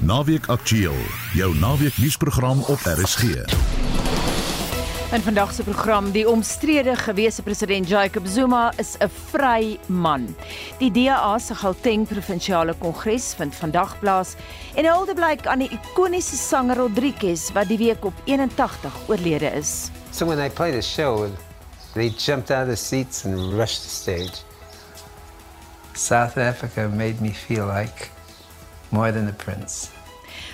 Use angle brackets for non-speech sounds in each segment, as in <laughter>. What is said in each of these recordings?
Naweek Aktueel, jou naweek nuusprogram op RSG. In vandag se program, die omstrede gewese president Jacob Zuma is 'n vry man. Die DA se Gauteng provinsiale kongres vind vandag plaas en hulde blyk aan die ikoniese sanger Rodriguez wat die week op 81 oorlede is. So when they played the show, they jumped out of the seats and rushed the stage. South Africa made me feel like more than a prince.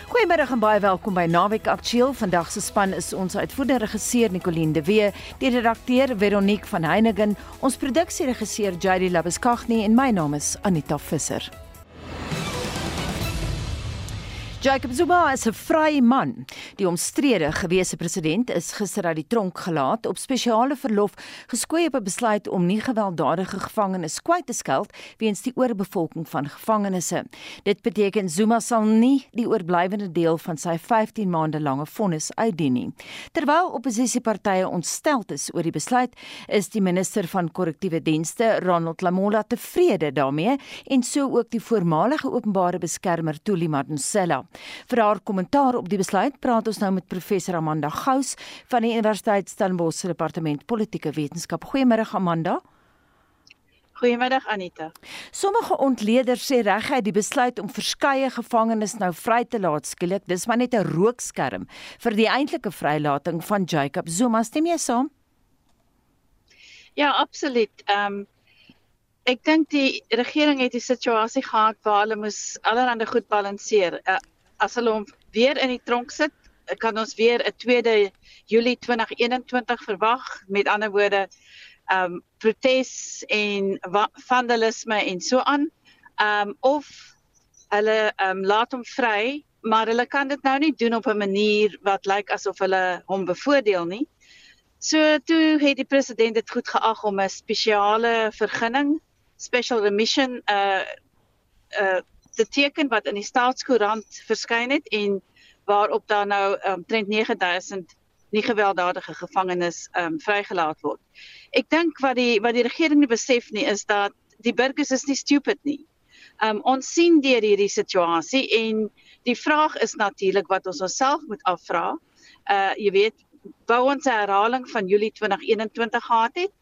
Goeiemiddag en baie welkom by Naweek Aktueel. Vandag se span is ons uitvoerende regisseur Nicoline de Wee, die redakteur Veronique van Heiningen, ons produksieregisseur JD Labuskaghni en my naam is Anita Visser. Jacob Zuma is 'n vrye man. Die omstrede gewese president is gister uit die tronk gelaat op spesiale verlof geskoei op 'n besluit om nie gewelddadige gevangenes kwyt te skeld weens die oorbevolking van gevangenes. Dit beteken Zuma sal nie die oorblywende deel van sy 15 maande lange vonnis uitdien nie. Terwyl opposisiepartye ontstel is oor die besluit, is die minister van korrektiewe dienste, Ronald Lamola, tevrede daarmee en so ook die voormalige openbare beskermer Tuli Madonsela. Vir haar kommentaar op die besluit praat ons nou met professor Amanda Gous van die Universiteit Stellenbosch se departement politieke wetenskap. Goeiemôre Amanda. Goeiemiddag Anita. Sommige ontleeders sê reguit die besluit om verskeie gevangenes nou vry te laat skielik, dis maar net 'n rookskerm vir die eintlike vrylating van Jacob Zuma. Stem jy saam? Ja, absoluut. Ehm um, ek dink die regering het die situasie gehad waar hulle moes allerhande goed balanseer. Uh, as hulle hom weer in die tronk sit, kan ons weer 'n 2de Julie 2021 verwag. Met ander woorde, ehm um, protes en vandalisme en so aan. Ehm um, of hulle ehm um, laat hom vry, maar hulle kan dit nou nie doen op 'n manier wat lyk asof hulle hom bevoordeel nie. So toe het die president dit goed geag om 'n spesiale vergunning, special remission uh uh te teken wat in die staatskoerant verskyn het en waarop daar nou omtrent um, 9000 nie gewelddadige gevangenes um vrygelaat word. Ek dink wat die wat die regering nie besef nie is dat die burgers is nie stupid nie. Um ons sien deur hierdie situasie en die vraag is natuurlik wat ons onsself moet afvra. Uh jy weet, bou ons 'n herhaling van Julie 2021 gehad het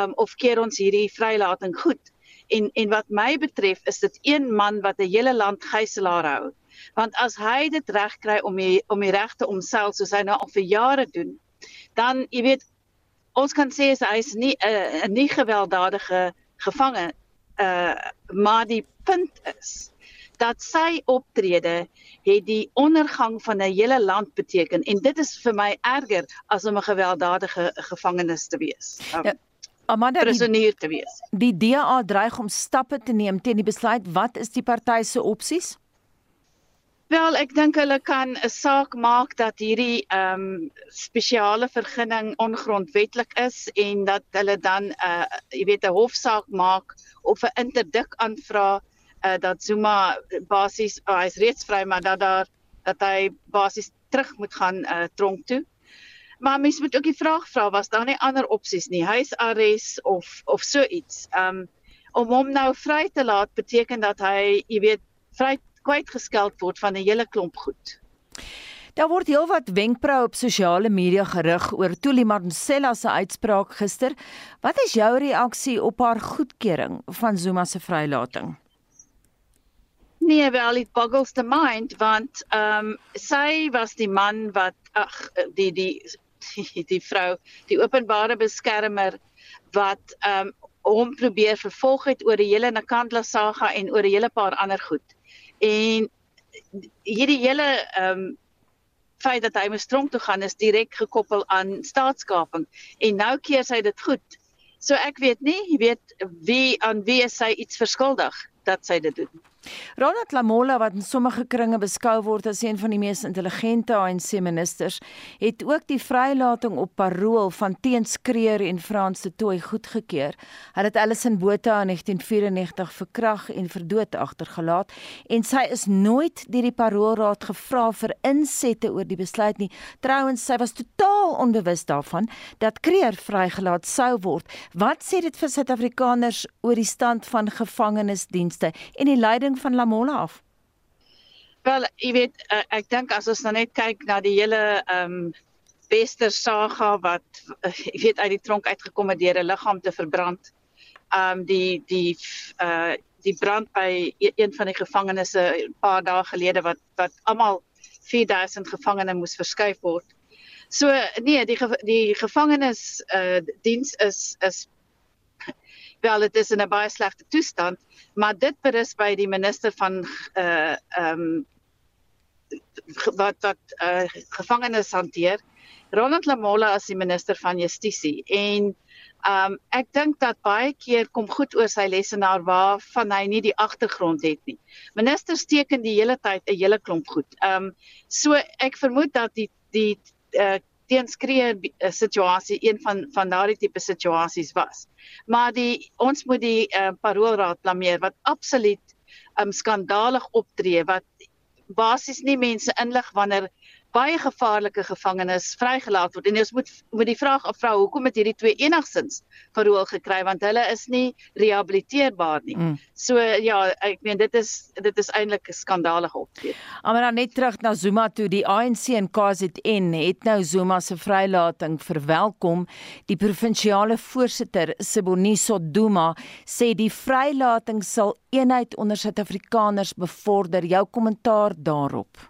um of keer ons hierdie vrylating goed? En en wat my betref is dit een man wat 'n hele land gijslaar hou. Want as hy dit reg kry om die, om die regte omsel soos hy nou al vir jare doen, dan jy weet ons kan sê hy is nie 'n uh, nie gewelddadige gevangene uh maar die punt is dat sy optrede het die ondergang van 'n hele land beteken en dit is vir my erger as om 'n gewelddadige gevangenes te wees. Um, ja. Amanda prisonier te wees. Die DA dreig om stappe te neem teen die besluit. Wat is die party se opsies? Wel, ek dink hulle kan 'n saak maak dat hierdie ehm um, spesiale vergunning ongrondwettig is en dat hulle dan 'n uh, jy weet 'n hofsaak maak of 'n interdik aanvra uh, dat Zuma basies oh, hy's reeds vry maar dat daar dat hy basies terug moet gaan uh, tronk toe. Maar mens moet ook die vraag vra was daar nie ander opsies nie, huisarrest of of so iets. Um om hom nou vry te laat beteken dat hy, jy weet, vry kwytgeskeld word van 'n hele klomp goed. Daar word heelwat wenkbroue op sosiale media gerig oor Tuli Marcella se uitspraak gister. Wat is jou reaksie op haar goedkeuring van Zuma se vrylating? Nee, wel it boggles the mind want ehm um, sy was die man wat ag die die die, die vrou, die openbare beskermer wat ehm um, hom probeer vervolg het oor die hele Nakandla saga en oor 'n hele paar ander goed. En hierdie hele ehm um, feit dat hy moes tronk toe gaan is direk gekoppel aan staatskaping en nou keer sy dit goed. So ek weet nie, jy weet wie aan wie sy iets verskuldig dat sy dit doen. Ronald Lamola wat in sommige kringe beskou word as een van die mees intelligente ANC ministers, het ook die vrylating op parol van teenskreer en Frans de Tooi goedgekeur. Hy het Alison Botha in 1994 verkrag en verdood agtergelaat en sy is nooit deur die paroolraad gevra vir insette oor die besluit nie. Trouwens, sy was totaal onbewus daarvan dat Kreer vrygelaat sou word. Wat sê dit vir Suid-Afrikaners oor die stand van gevangenisdienste en die leiding van Lamola af? Wel, jy weet, uh, ek dink as ons nou net kyk na die hele ehm um, Wester saga wat uh, <laughs> jy weet uit die tronk uitgekom het deur 'n liggaam te verbrand. Ehm um, die die uh die brand by e-, een van die gevangenes 'n paar dae gelede wat wat almal 4000 gevangene moes verskuif word. So nee, die die gevangenes uh diens is is wel dit is in 'n baie slegte toestand, maar dit berus by die minister van uh ehm um, wat wat uh gevangenes hanteer. Ronald Lamola as die minister van Justisie en Um ek dink dat baie keer kom goed oor sy lesenaar waarvan hy nie die agtergrond het nie. Ministers teken die hele tyd 'n hele klomp goed. Um so ek vermoed dat die die uh, teenskree uh, situasie een van van daardie tipe situasies was. Maar die ons moet die uh, paroolraad blameer wat absoluut um skandalig optree wat basies nie mense inlig wanneer baie gevaarlike gevangenes vrygelaat word en ons moet moet die vraag afvra hoekom het hierdie twee enigstens verhoor gekry want hulle is nie rehabiliteerbaar nie. Mm. So ja, ek meen dit is dit is eintlik 'n skandalige optrede. Maar dan net terug na Zuma toe die ANC en KZN het nou Zuma se vrylating verwelkom. Die provinsiale voorsitter Siboniso Duma sê die vrylating sal eenheid onder Suid-Afrikaners bevorder. Jou kommentaar daarop?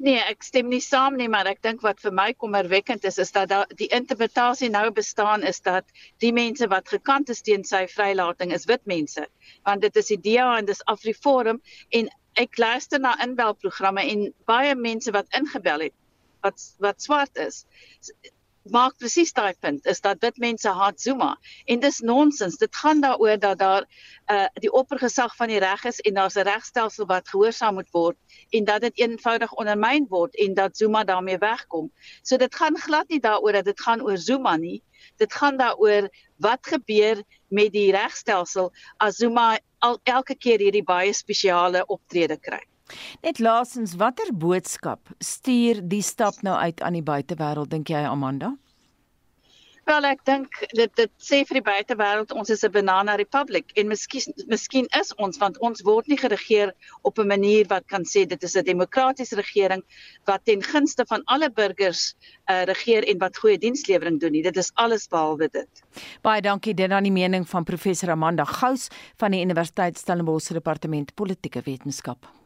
Nee, ek stem nie saam nie, maar ek dink wat vir my kommerwekkend is is dat da, die interpretasie nou bestaan is dat die mense wat gekant is teen sy vrylating is wit mense. Want dit is die DA en dis Afriforum en ek luister na inbelprogramme en baie mense wat ingebel het wat wat swart is maak presies daai punt is dat dit mense haat Zuma. En dis nonsens. Dit gaan daaroor dat daar uh die oppergesag van die reg is en daar's 'n regstelsel wat gehoorsaam moet word en dat dit eenvoudig ondermyn word en dat Zuma daarmee wegkom. So dit gaan glad nie daaroor dat dit gaan oor Zuma nie. Dit gaan daaroor wat gebeur met die regstelsel as Zuma al elke keer hierdie baie spesiale optrede kry Net laasens, watter boodskap stuur die stap nou uit aan die buitewêreld dink jy Amanda? Wel ek dink dit dit sê vir die buitewêreld ons is 'n banana republic en miskien miskien is ons want ons word nie geregeer op 'n manier wat kan sê dit is 'n demokratiese regering wat ten gunste van alle burgers uh, regeer en wat goeie dienslewering doen nie. Dit is alles behalwe dit. Baie dankie dit aan die mening van professor Amanda Gous van die Universiteit Stellenbosch Departement Politieke Wetenskap.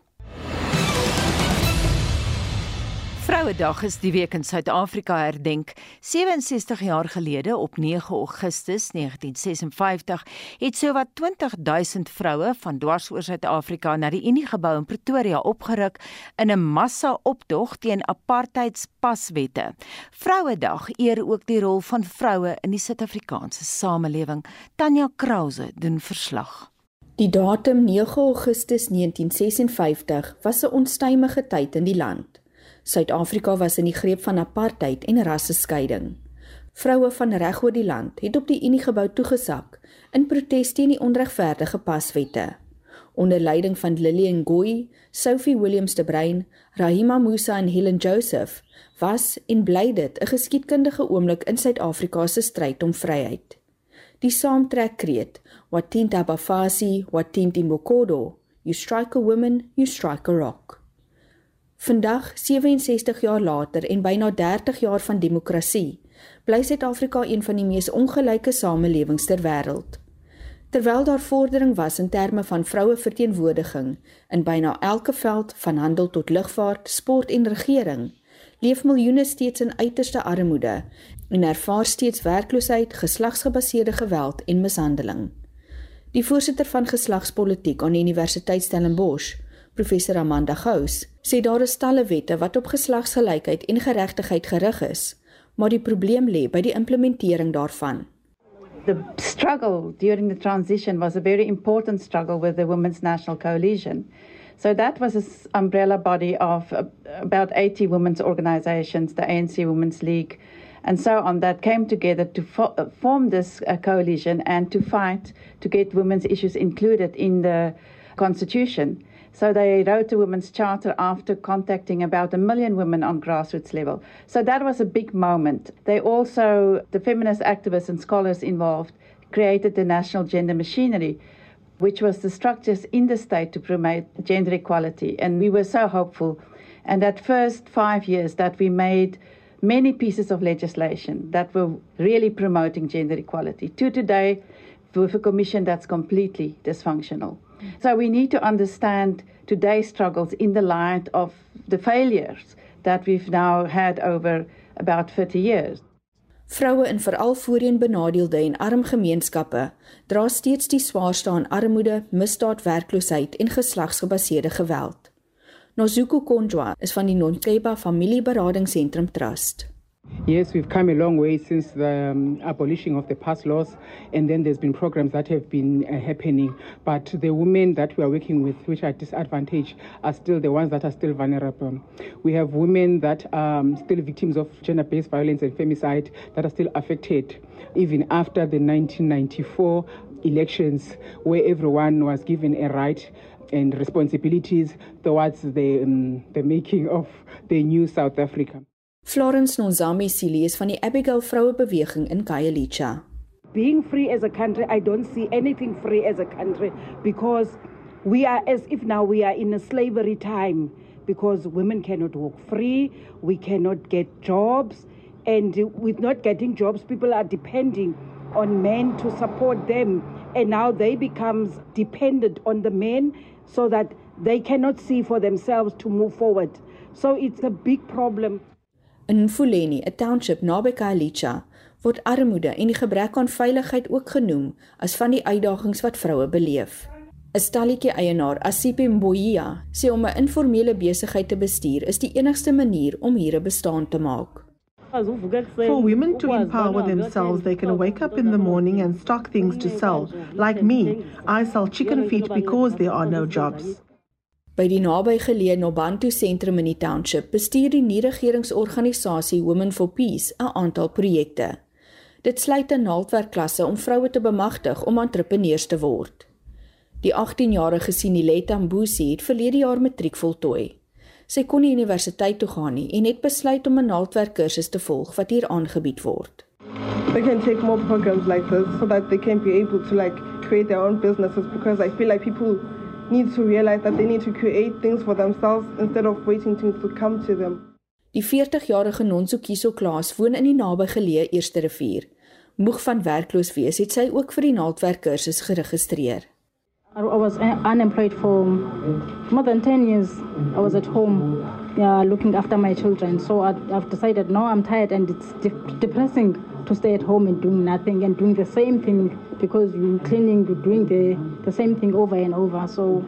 Vrouedag is die week in Suid-Afrika herdenk. 67 jaar gelede op 9 Augustus 1956 het sowat 20000 vroue van dwars oor Suid-Afrika na die Uniegebou in Pretoria opgeruk in 'n massa-optog teen apartheidspaswette. Vrouedag eer ook die rol van vroue in die Suid-Afrikaanse samelewing. Tanya Krause doen verslag. Die datum 9 Augustus 1956 was 'n onstuimige tyd in die land. Suid-Afrika was in die greep van apartheid en rasseskeiding. Vroue van reg oor die land het op die Uniegebou toegesak in protes teen die onregverdige paswette. Onder leiding van Lillian Ngoyi, Sophie Williams de Bruin, Rahima Musa en Helen Joseph was en bly dit 'n geskiedkundige oomblik in Suid-Afrika se stryd om vryheid. Die saamtrekkreet: Watinta Bafasi, Watinti Mokodo, you strike a woman, you strike a rock. Vandag, 67 jaar later en byna 30 jaar van demokrasie, bly Suid-Afrika een van die mees ongelyke samelewings ter wêreld. Terwyl daar vordering was in terme van vroue verteenwoordiging in byna elke veld van handel tot lugvaart, sport en regering, leef miljoene steeds in uiterste armoede en ervaar steeds werkloosheid, geslagsgebaseerde geweld en mishandeling. Die voorsitter van geslagspolitiek aan die Universiteit Stellenbosch, professor Amanda Gous, sê daar is talle wette wat op geslagsgelykheid en geregtigheid gerig is, maar die probleem lê by die implementering daarvan. The struggle during the transition was a very important struggle with the Women's National Coalition. So that was an umbrella body of uh, about 80 women's organizations, the ANC Women's League, and so on, that came together to fo- uh, form this uh, coalition and to fight to get women's issues included in the constitution. So they wrote a women's charter after contacting about a million women on grassroots level. So that was a big moment. They also, the feminist activists and scholars involved, created the national gender machinery which was the structures in the state to promote gender equality. And we were so hopeful. And that first five years that we made many pieces of legislation that were really promoting gender equality. To today, with a commission that's completely dysfunctional. So we need to understand today's struggles in the light of the failures that we've now had over about 30 years. Vroue in veral voorheen benadeelde en arm gemeenskappe dra steeds die swaarste aan armoede, misdaad, werkloosheid en geslagsgebaseerde geweld. Nozuko Konjwa is van die Nonkeba Familieberadingsentrum Trust. Yes, we've come a long way since the um, abolishing of the past laws, and then there's been programs that have been uh, happening. But the women that we are working with, which are disadvantaged, are still the ones that are still vulnerable. We have women that are um, still victims of gender based violence and femicide that are still affected, even after the 1994 elections, where everyone was given a right and responsibilities towards the, um, the making of the new South Africa. Florence Nonzami Sili is van die Abigail Vroue Beweging in Khayelitsha. Being free as a country, I don't see anything free as a country because we are as if now we are in a slavery time because women cannot walk free, we cannot get jobs, and with not getting jobs, people are depending on men to support them, and now they becomes dependent on the men so that they cannot see for themselves to move forward. So it's a big problem. In Mfuleni, 'n township naby Khayelitsha, word armoede en die gebrek aan veiligheid ook genoem as van die uitdagings wat vroue beleef. 'n Stalletjie eienaar, Asipe Mboya, sê om 'n informele besigheid te bestuur is die enigste manier om hier 'n bestaan te maak. For women to empower themselves, they can wake up in the morning and stock things to sell. Like me, I sell chicken feet because there are no jobs. By die nabygeleë Nobantu sentrum in die township bestuur die nie-regeringsorganisasie Women for Peace 'n aantal projekte. Dit sluit 'n naaldwerkklasse om vroue te bemagtig om entrepreneurs te word. Die 18-jarige Sinileta Mbusi het verlede jaar matriek voltooi. Sy kon nie universiteit toe gaan nie en het besluit om 'n naaldwerkkursus te volg wat hier aangebied word. They can take more programs like this so that they can be able to like create their own businesses because I feel like people need to realize that they need to create things for themselves instead of waiting things to come to them. Die 40-jarige Nonso Kiso Klaas woon in die nabygeleë Eerste Rivier. Moeg van werkloos wees, het sy ook vir die naaldwerkkursus geregistreer. I was unemployed for more than 10 years. I was at home yeah, looking after my children. So I, I've decided, no, I'm tired and it's de depressing to stay at home and doing nothing and doing the same thing because you're cleaning, you're doing the, the same thing over and over. So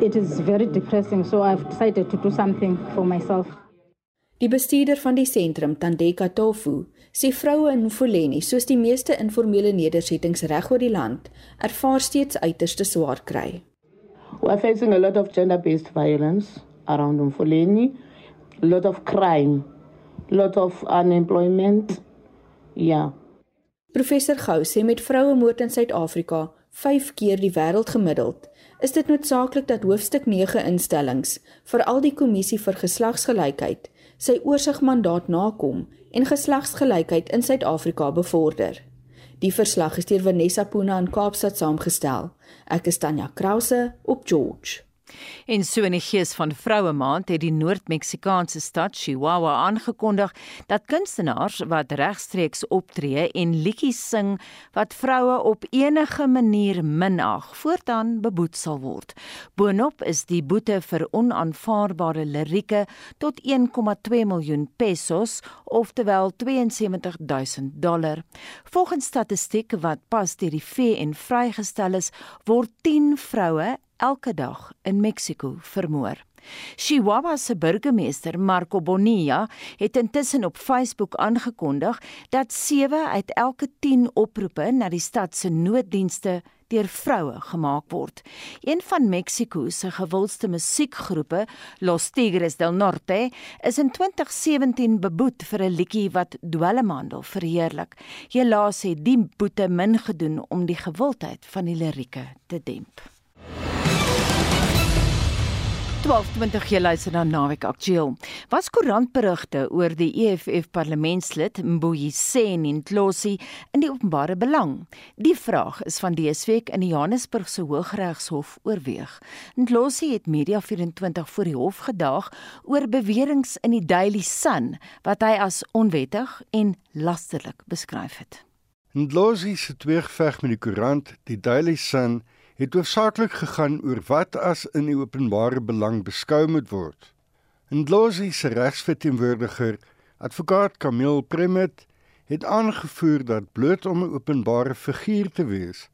it is very depressing. So I've decided to do something for myself. Die bestuurder van die sentrum, Tandeka Tofu, sê vroue in Mfuleni, soos die meeste informele nedersettings reg oor die land, ervaar steeds uiterste swaar kry. We're facing a lot of gender-based violence around Mfuleni, a lot of crime, a lot of unemployment. Ja. Professor Gou sê met vroue moord in Suid-Afrika 5 keer die wêreld gemiddeld, is dit noodsaaklik dat hoofstuk 9 instellings, veral die kommissie vir geslagsgelykheid, sy oorsigmandaat nakom en geslagsgelykheid in Suid-Afrika bevorder. Die verslag is deur Vanessa Puna in Kaapstad saamgestel. Ek is Tanya Krause op George. En so in die gees van Vroue Maand het die Noord-Meksikaanse stad Chihuahua aangekondig dat kunstenaars wat regstreeks optree en liedjies sing wat vroue op enige manier minag, voortaan beboet sal word. Boonop is die boete vir onaanvaarbare lirieke tot 1,2 miljoen pesos, oftewel 72000 dollar. Volgens statistiek wat pas deur die VN vrygestel is, word 10 vroue elke dag in Mexiko vermoor. Chihuahua se burgemeester Marco Bonilla het intussen op Facebook aangekondig dat 7 uit elke 10 oproepe na die stad se nooddienste deur vroue gemaak word. Een van Mexiko se gewildste musiekgroepe, Los Tigres del Norte, is in 2017 beboet vir 'n liedjie wat dwelmhandel verheerlik. Helaas het die boete min gedoen om die gewildheid van die lirieke te demp. 12:20 jy luister na Naweek Aktueel. Was koerantberigte oor die EFF parlementslid Mbuyise Ndlozi in die openbare belang? Die vraag is van week in die Johannesburgse Hooggeregshof oorweeg. Ndlozi het Media24 voor die hof gedaag oor beweringe in die Daily Sun wat hy as onwettig en lasterlik beskryf het. Ndlozi se tweegveg met die koerant, die Daily Sun het hoofsaaklik gegaan oor wat as in die openbare belang beskou moet word. Ndlozi se regsverteenwoordiger, advokaat Camille Premet, het aangevoer dat bloot om 'n openbare figuur te wees,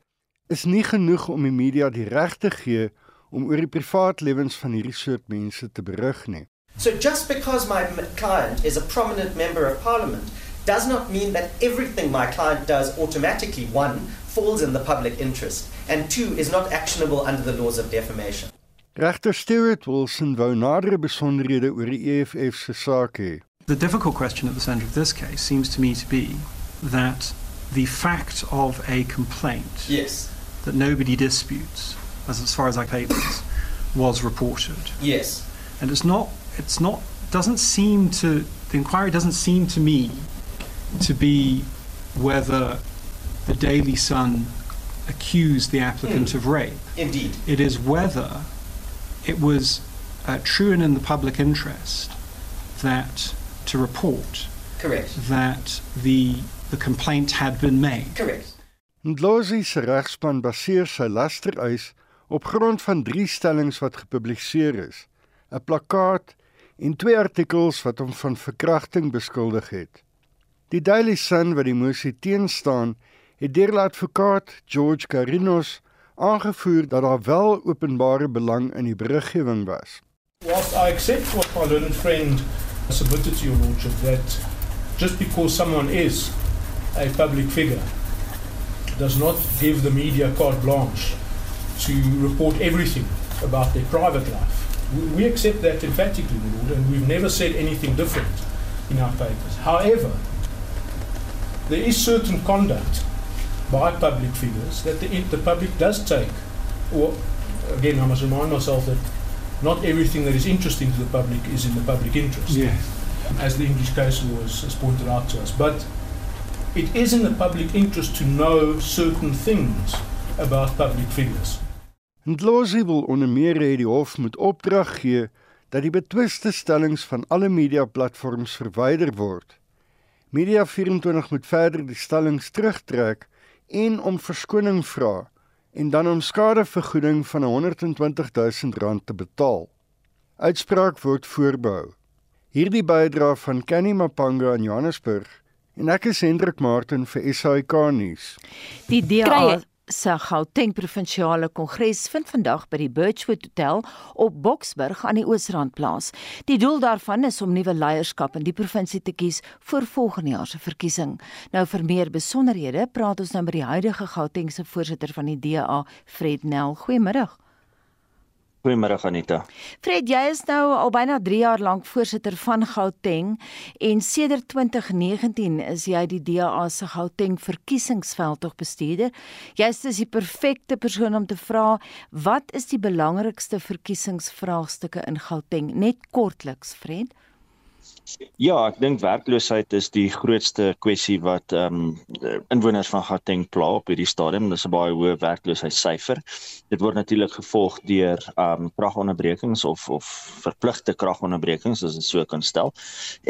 is nie genoeg om die media die reg te gee om oor die privaatlewens van hierdie soort mense te berig nie. So just because my client is a prominent member of parliament does not mean that everything my client does automatically one falls in the public interest and two is not actionable under the laws of defamation. Regter Stewart Wilson wou nadere besonderhede oor die EFF se saak hê. The difficult question at the center of this case seems to me to be that the fact of a complaint yes that nobody disputes as as far as I papers was reported. Yes. And it's not it's not doesn't seem to the inquiry doesn't seem to me to be whether the Daily Sun accused the applicant mm. of rape. Indeed. It is whether it was uh, true and in the public interest that to report Correct. that the the complaint had been made. Correct. Ndlozi se regspan baseer sy lastereis op grond van drie stellings wat gepubliseer is: 'n plakkaat en twee artikels wat hom van verkrachting beskuldig het. Die Daily Sun wat die moesie teenstaan, het deur die advokaat George Carinos aangevoer dat daar wel openbare belang in die beriggewing was. Whilst I accept what my learned friend submitted to your lordship that just because someone is a public figure does not give the media carte blanche to report everything about their private life. We accept that emphatically, lord, and we've never said anything different in our papers. However, there is certain conduct by public figures that the, the public does take. Or, again, I must remind myself that not everything that is interesting to the public is in the public interest. Yes. As the English case law has, has pointed out to us. But it is in the public interest to know certain things about public figures. Ndlozi wil onder meer hê die hof moet opdrag gee dat die betwiste stellings van alle media platforms verwyder word. Media 24 moet verder die stellings terugtrek en om verskoning vra en dan om skadevergoeding van 120 000 rand te betaal. Uitspraak word voorbehou. Hierdie bydra van Kenny Mapanga in Johannesburg en ek is Hendrik Martin vir SAK nuus. Die DA se Gauteng provinsiale kongres vind vandag by die Birchwood Hotel op Boksburg aan die Oosrand plaas. Die doel daarvan is om nuwe leierskap in die provinsie te kies vir volgende jaar se verkiesing. Nou vir meer besonderhede praat ons nou met die huidige Gautengse voorsitter van die DA, Fred Nel. Goeiemôre. Goeiemôre Anita. Fred, jy is nou al byna 3 jaar lank voorsitter van Gauteng en sedert 2019 is jy die DA se Gauteng verkiesingsveldtog bestuurder. Jy is dus die perfekte persoon om te vra wat is die belangrikste verkiesingsvraagstukke in Gauteng? Net kortliks, Fred. Ja, ek dink werkloosheid is die grootste kwessie wat ehm um, inwoners van Gauteng pla op hierdie stadium. Dis 'n baie hoë werkloosheidssyfer. Dit word natuurlik gevolg deur ehm um, kragonderbrekings of of verpligte kragonderbrekings as dit so kan stel.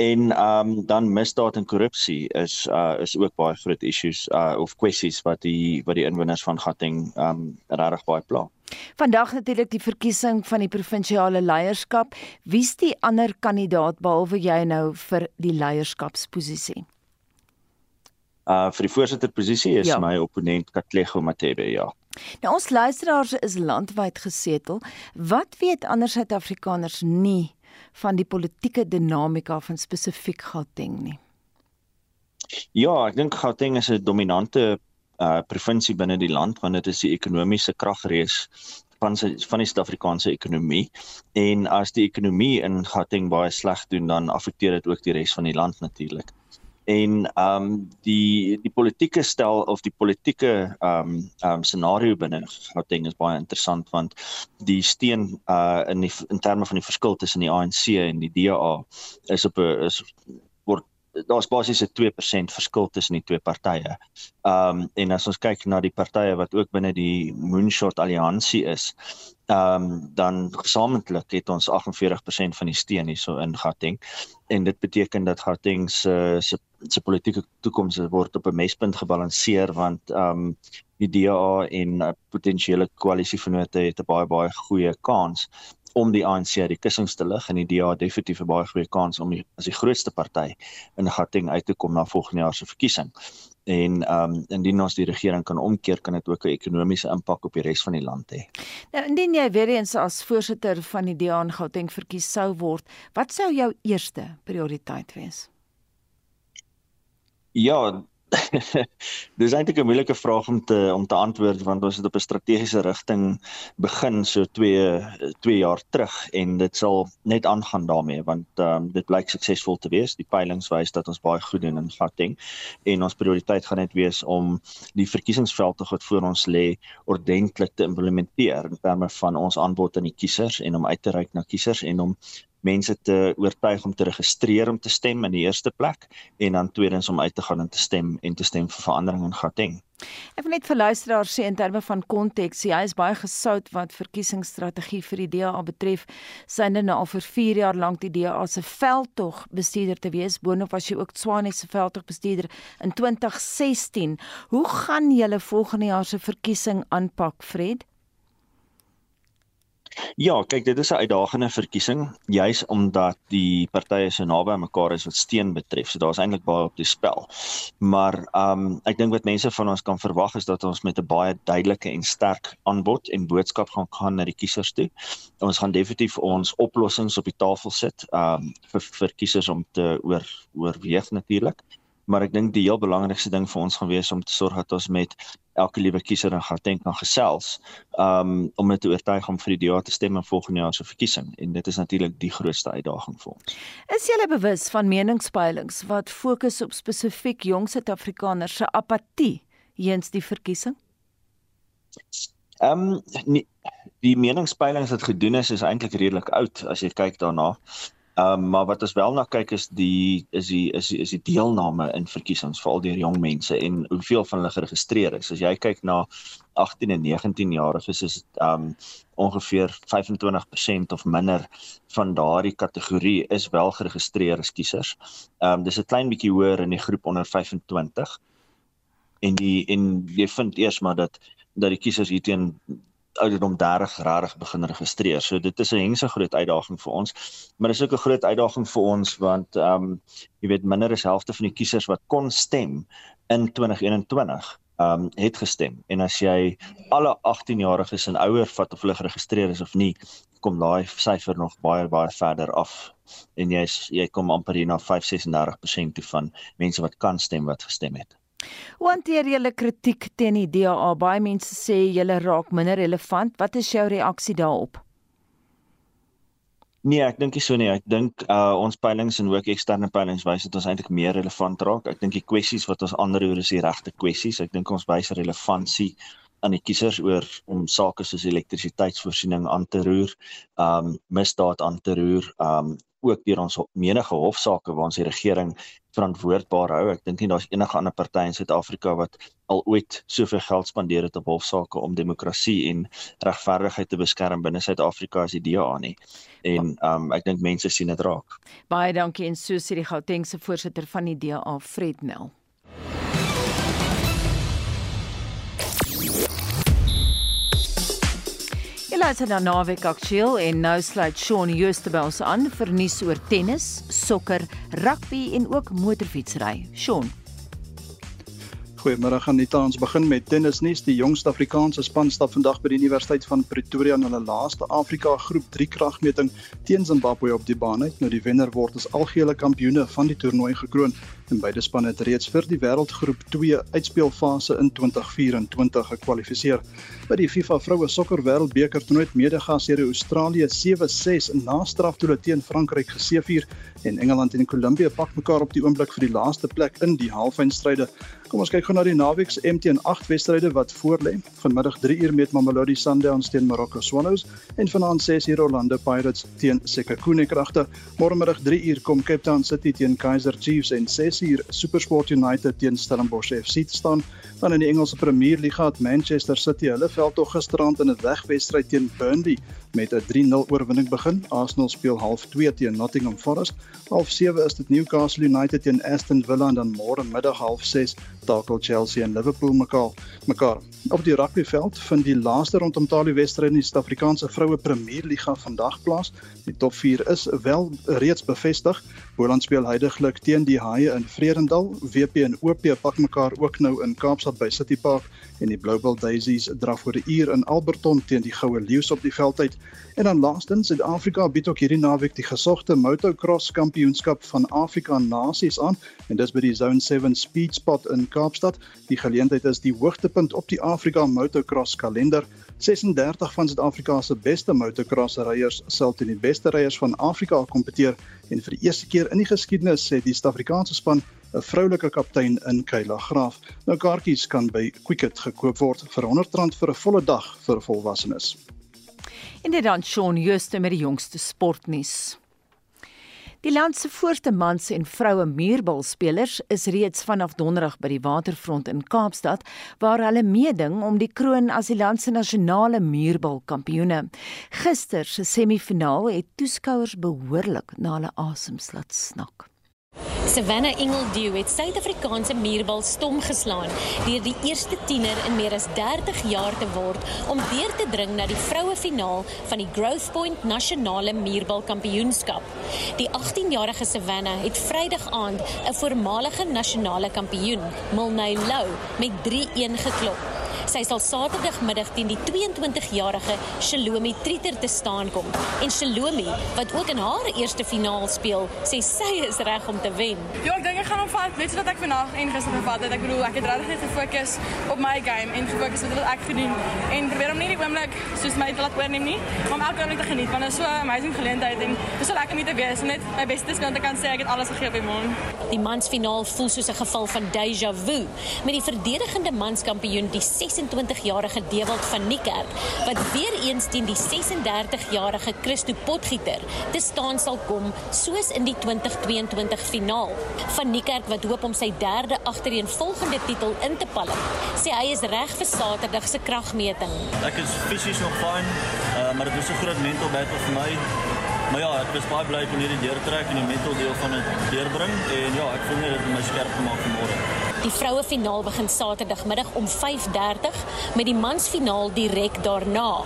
En ehm um, dan misdaad en korrupsie is uh is ook baie groot issues uh of kwessies wat die wat die inwoners van Gauteng ehm um, regtig baie pla. Vandag natuurlik die verkiesing van die provinsiale leierskap. Wie's die ander kandidaat behalwe jy nou vir die leierskapsposisie? Uh vir die voorsitterposisie is ja. my opponent Katlego Matebe, ja. Nou ons luisteraars is landwyd gesetel. Wat weet ander Suid-Afrikaners nie van die politieke dinamika van spesifiek Gauteng nie? Ja, ek dink Gauteng is 'n dominante uh provinsie binne die land want dit is die ekonomiese kragrees van sy, van die Suid-Afrikaanse ekonomie en as die ekonomie in Gauteng baie sleg doen dan affekteer dit ook die res van die land natuurlik. en ehm um, die die politieke stel of die politieke ehm um, ehm um, scenario binne Gauteng is baie interessant want die steen uh in die in terme van die verskil tussen die ANC en die DA is op 'n is daar's basies 'n 2% verskil tussen die twee partye. Um, en as ons kyk na die partye wat ook binne die Moonshot Alliansie is, um, dan gesamentlik het ons 48% van die steun hierso in Gauteng en dit beteken dat Gauteng se se se politieke toekoms word op 'n mespunt gebalanseer want um, die DA en uh, potensiële koalisievennote het 'n baie baie goeie kans om die ANC uit die kussings te lig en die DA definitief 'n baie goeie kans om die, as die grootste party in Gauteng uit te kom na volgende jaar se verkiesing en ehm um, indien ons die regering kan omkeer kan dit ook 'n ekonomiese impak op die res van die land hê. Nou indien jy weer eens as voorsitter van die DA in Gauteng verkies sou word, wat sou jou eerste prioriteit wees? Ja, <laughs> Dis eintlik 'n moeilike vraag om te om te antwoord want ons het op 'n strategiese rigting begin so 2 2 jaar terug en dit sal net aangaan daarmee want um, dit blyk suksesvol te wees. Die peilings wys dat ons baie goed doen in Gauteng en ons prioriteit gaan net wees om die verkiesingsveld wat voor ons lê ordentlik te implementeer in terme van ons aanbod aan die kiesers en om uit te reik na kiesers en om mense te oortuig om te registreer om te stem in die eerste plek en dan tweedens om uit te gaan en te stem en te stem vir verandering in Gauteng. Ek wil net vir luisteraars sê in terme van konteks, hy is baie gesout wat verkiesingsstrategie vir die DA betref. Synde nou al vir 4 jaar lank die DA se veldtog bestuurder te wees. Boonop was hy ook Tswane se veldtog bestuurder in 2016. Hoe gaan julle volgende jaar se verkiesing aanpak, Fred? Ja, kyk, dit is 'n uitdagende verkiesing, juis omdat die partye so naby aan mekaar is wat steen betref. So daar's eintlik baie op die spel. Maar ehm um, ek dink wat mense van ons kan verwag is dat ons met 'n baie duidelike en sterk aanbod en boodskap gaan gaan na die kiesers toe. Ons gaan definitief ons oplossings op die tafel sit ehm um, vir vir kiesers om te oor oorweeg natuurlik maar ek dink die heel belangrikste ding vir ons gaan wees om te sorg dat ons met elke liewe kiezer in Gauteng kan gesels um om dit te oortuig om vir die DA te stem in volgende jaar se verkiesing en dit is natuurlik die grootste uitdaging vir ons. Is jy bewus van meningspeilings wat fokus op spesifiek jong Suid-Afrikaners se apatie heens die verkiesing? Um nie, die meningspeilings wat gedoen is is eintlik redelik oud as jy kyk daarna. Ehm um, maar wat ons wel na kyk is die is die is die, is die deelname in verkiesings veral deur jong mense en hoeveel van hulle geregistreer is. As jy kyk na 18 en 19 jariges is dit ehm um, ongeveer 25% of minder van daardie kategorie is wel geregistreer as kiesers. Ehm um, dis 'n klein bietjie hoër in die groep onder 25. En die en jy vind eers maar dat dat die kiesers hierteen ouderdom 30 regtig begin registreer. So dit is 'n hengse groot uitdaging vir ons. Maar dis ook 'n groot uitdaging vir ons want ehm um, jy weet minder as helfte van die kiesers wat kon stem in 2021 ehm um, het gestem. En as jy alle 18-jariges en ouer vat of hulle geregistreer is of nie, kom daai syfer nog baie baie verder af. En jy's jy kom amper hier na 5-36% toe van mense wat kan stem wat gestem het. Hoe hanteer julle kritiek teen die DA? Baie mense sê julle raak minder relevant. Wat is jou reaksie daarop? Nee, ek dink nie so nie. Ek dink uh ons peilings en ook eksterne peilings wys dat ons eintlik meer relevant raak. Ek dink die kwessies wat ons aanroer is die regte kwessies. Ek dink ons wys relevantie aan die kiesers oor om sake soos elektrisiteitsvoorsiening aan te roer, um misdaad aan te roer, um ook deur ons menige hofsaake waar ons die regering verantwoordbaar hou. Ek dink nie daar's enige ander party in Suid-Afrika wat al ooit soveel geld spandeer het op hofsaake om demokrasie en regverdigheid te beskerm binne Suid-Afrika as die DA nie. En um ek dink mense sien dit raak. Baie dankie en so sê die Gautengse voorsitter van die DA, Fred Nel. Luister dan naweek aktueel en nou sluit Shaun Joosterbuls aan vir nuus oor tennis, sokker, rugby en ook motorfietsry. Shaun. Goeiemôre Anita. Ons begin met tennisnuus. Die jongste Afrikaanse span stap vandag by die Universiteit van Pretoria in hulle laaste Afrika Groep 3 kragmeting teen Zimbabwe op die baan uit. Nou die wenner word as algehele kampioene van die toernooi gekroon. en beide spanne het reeds vir die Wêreldgroep 2 uitspeelfase in 2024 gekwalifiseer. By die FIFA Vroue Sokker Wêreldbeker toernooi medegasheer Australië 7-6 na straftoele teen Frankryk geseëvier en Engeland en Kolumbie pak mekaar op die oomblik vir die laaste plek in die halffinale. Kom ons kyk gou na die naweek se MTN 8 wedstryde wat voorlê. Vanmiddag 3 uur met Mamelodi Sundowns teen Morocco Swallows en vanaand 6 uur Orlando Pirates teen Sekhukhune Kragte. Môremiddag 3 uur kom Cape Town City teen Kaizer Chiefs en 6 uur SuperSport United teen Stellenbosch FC te staan. Dan in die Engelse Premier League het Manchester City hulle veldtog gisterand in 'n wegwedstryd teen Burnley met 'n 3-0 oorwinning begin. Arsenal speel half 2 teen Nottingham Forest. Half 7 is dit Newcastle United teen Aston Villa en dan môre middag half 6 takel Chelsea en Liverpool mekaar. Mekaar. Op die rugbyveld vind die laaste rondom talie wedstryd in die Suid-Afrikaanse Vroue Premier Liga vandag plaas. Die top 4 is wel reeds bevestig. Boland speel heidaglik teen die Haie in Vredendal. WP en OP pak mekaar ook nou in Kaapstad by City Park en die Bluebell Daisies draf vir 'n uur in Alberton teen die Goue Leeu's op die veldtyd. En dan laastens Suid-Afrika bied ook hierdie naweek die gesogte motocross kampioenskap van Afrika Nasies aan en dis by die Zone 7 Speed Spot in Kaapstad. Die geleentheid is die hoogtepunt op die Afrika motocross kalender. 36 van Suid-Afrika se beste motocross ryers sal teen die beste ryers van Afrika kompeteer en vir die eerste keer in die geskiedenis het die Suid-Afrikaanse span 'n vroulike kaptein in Kayla Graaf. Nou kaartjies kan by Quicket gekoop word vir R100 vir 'n volle dag vir volwassenes. En dit dan Shaun Jooste met die jongste sportnuus. Die land se voorste mans en vroue muurbalspelers is reeds vanaf donderdag by die waterfront in Kaapstad waar hulle meeding om die kroon as die land se nasionale muurbalkampioene. Gister se semifinaal het toeskouers behoorlik na hulle asems laat snak. Savannah Ingledew het Suid-Afrikaanse muurbal stom geslaan deur die eerste tiener in meer as 30 jaar te word om deur te dring na die vroue finaal van die Growth Point Nasionale Muurbal Kampioenskap. Die 18-jarige Savannah het Vrydag aand 'n voormalige nasionale kampioen, Milney Lou, met 3-1 geklop. Sy sal Saterdagmiddag teen die 22-jarige Shalomi Trieter te staan kom. En Shalomi, wat ook in haar eerste finaal speel, sê sy is reg om te wen. Ja, ek dink ek gaan hom vat, net soos wat ek vandag en gister gevat het. Ek bedoel, ek het regtig net gefokus op my game en gefokus op wat ek gedoen en probeer om nie die oomblik soos my te laat oorneem nie, maar om elke oomblik te geniet want dit is so 'n amazing geleentheid en dit is so lekker om te wees en net my beste speel te kan sê ek het alles gegee op die môre. Die mansfinaal voel soos 'n geval van déjà vu met die verdedigende manskampioen die 26-jarige Dewald van Niekerk wat weer eens teen die 36-jarige Christo Potgieter te staan sal kom soos in die 2022 finaal. Van Niekerk wat hoop om sy derde agtereenvolgende titel in te palm, sê hy is reg vir Saterdag se kragmeting. Ek is fisies nog fyn, uh, maar dit was 'n groot mental battle vir my. Maar ja, ek baie bly om hierdie deurtrek en die mental deel van dit deurbring en ja, ek voel net dit het my skerp gemaak vanmôre. Die vroue finaal begin Saterdagmiddag om 5:30 met die mansfinaal direk daarna.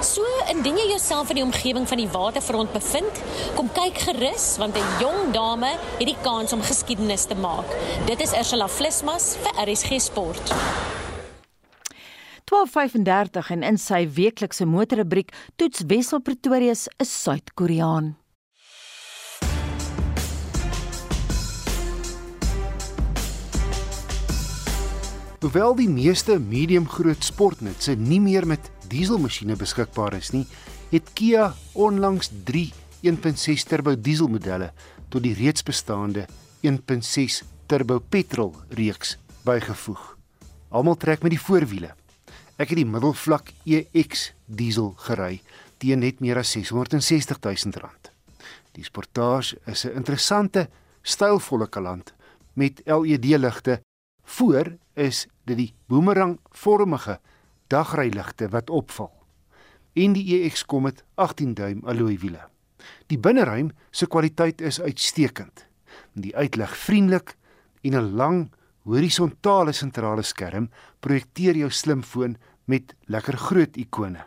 So indien jy jouself in die omgewing van die waterfront bevind, kom kyk gerus want 'n jong dame het die kans om geskiedenis te maak. Dit is Ursula Flismas vir RSG Sport. 12:35 en in sy weeklikse motorrubriek toets Wessel Pretorius 'n Suid-Koreaan. Hoewel die meeste medium-groot sportnutse nie meer met dieselmasjiene beskikbaar is nie, het Kia onlangs 3 1.6 turbo dieselmodelle tot die reeds bestaande 1.6 turbo petrol reeks bygevoeg. Almal trek met die voorwiele. Ek het die middelvlak EX diesel gery teen net meer as 660 000 rand. Die Sportage is 'n interessante, stylvolle kalant met LED-ligte Voor is dit die boomerangvormige dagryligte wat opval. En die EX kom met 18 duim alloy wiele. Die binneruim se kwaliteit is uitstekend. Die uitlig vriendelik en 'n lang horisontale sentrale skerm projekteer jou slimfoon met lekker groot ikone.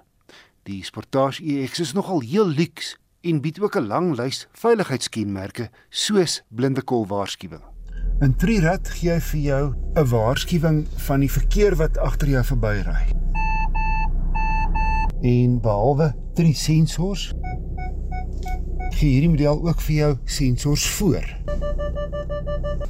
Die Sportage EX is nogal heel luks en bied ook 'n lang lys veiligheidskenmerke soos blinde kol waarskuwing. In Trirat gee hy vir jou 'n waarskuwing van die verkeer wat agter jou verbyry. En behalwe drie sensors gee hierdie model ook vir jou sensors voor.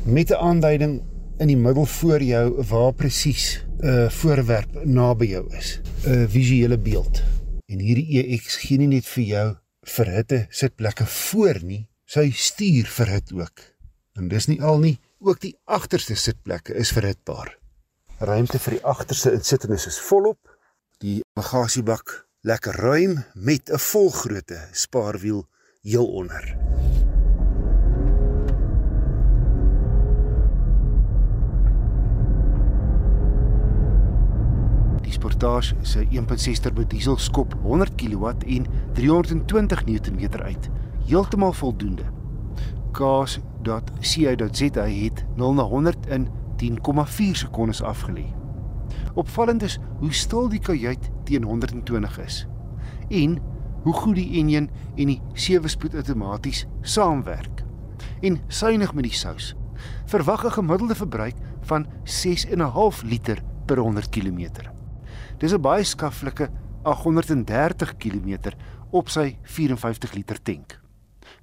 Met 'n aanduiding in die middel voor jou waar presies 'n uh, voorwerp naby jou is, 'n visuele beeld. En hierdie EX gee nie net vir jou verhitte sitplekke voor nie, sy stuur verhit ook. En dis nie al nie, ook die agterste sitplekke is verhitbaar. Ruimte vir die agterste insittendes is volop. Die bagasiebak lekker ruim met 'n volgrootte spaarwiel heel onder. Die Sportage se 1.6 turbo diesel skop 100 kW en 320 Nm uit, heeltemal voldoende. Kaas.ca.za het 0 na 100 in 10,4 sekondes afgelê. Opvallend is hoe stil die kajuit teen 120 is en hoe goed die enjin en die sewe-spoed outomaties saamwerk. En suiwig met die sous. Verwag 'n gemiddelde verbruik van 6.5 liter per 100 km. Dis 'n baie skaflike 830 km op sy 54 liter tank.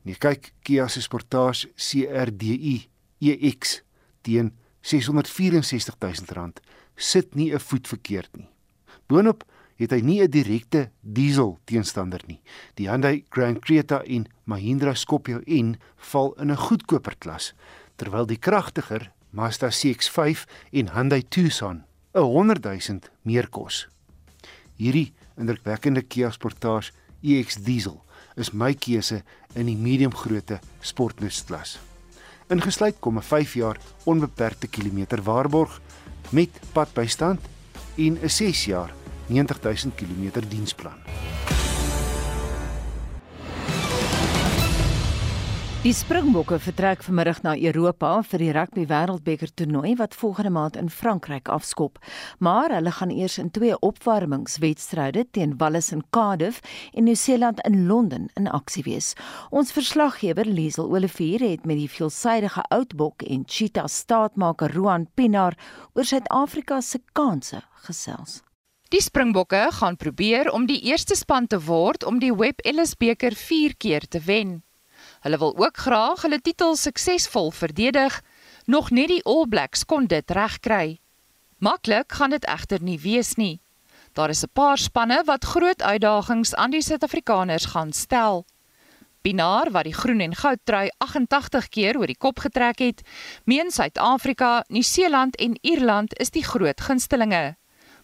Nee, kyk Kia se Sportage CRDI EX teen R664 000 sit nie 'n voet verkeerd nie. Boonop het hy nie 'n direkte diesel teenstander nie. Die Hyundai Grand Creta en Mahindra Scorpio N val in 'n goedkoper klas, terwyl die kragtiger Mazda CX-5 en Hyundai Tucson 'n 100 000 meer kos. Hierdie indrukwekkende Kia Sportage EX diesel is my keuse in die medium grootte sportnusklas. Ingesluit kom 'n 5 jaar onbeperkte kilometer waarborg met padbystand en 'n 6 jaar 90000 km diensplan. Die Springbokke vertrek vanmiddag na Europa vir die Rugby Wêreldbeker toernooi wat volgende maand in Frankryk afskop. Maar hulle gaan eers in twee opwarmingswedstryde teen Wallis in Cardiff en Nieu-Seeland in Londen in aksie wees. Ons verslaggewer Liesel Olivier het met die veelsidige oudbok en cheetah staatmaker Roan Pinaar oor Suid-Afrika se kansse gesels. Die Springbokke gaan probeer om die eerste span te word om die Webb Ellis beker 4 keer te wen. Hulle wil ook graag hulle titel suksesvol verdedig, nog net die All Blacks kon dit regkry. Maklik gaan dit egter nie wees nie. Daar is 'n paar spanne wat groot uitdagings aan die Suid-Afrikaners gaan stel. Pinaar wat die groen en goud trui 88 keer oor die kop getrek het, meen Suid-Afrika, Nieu-Seeland en Ierland is die groot gunstelinge.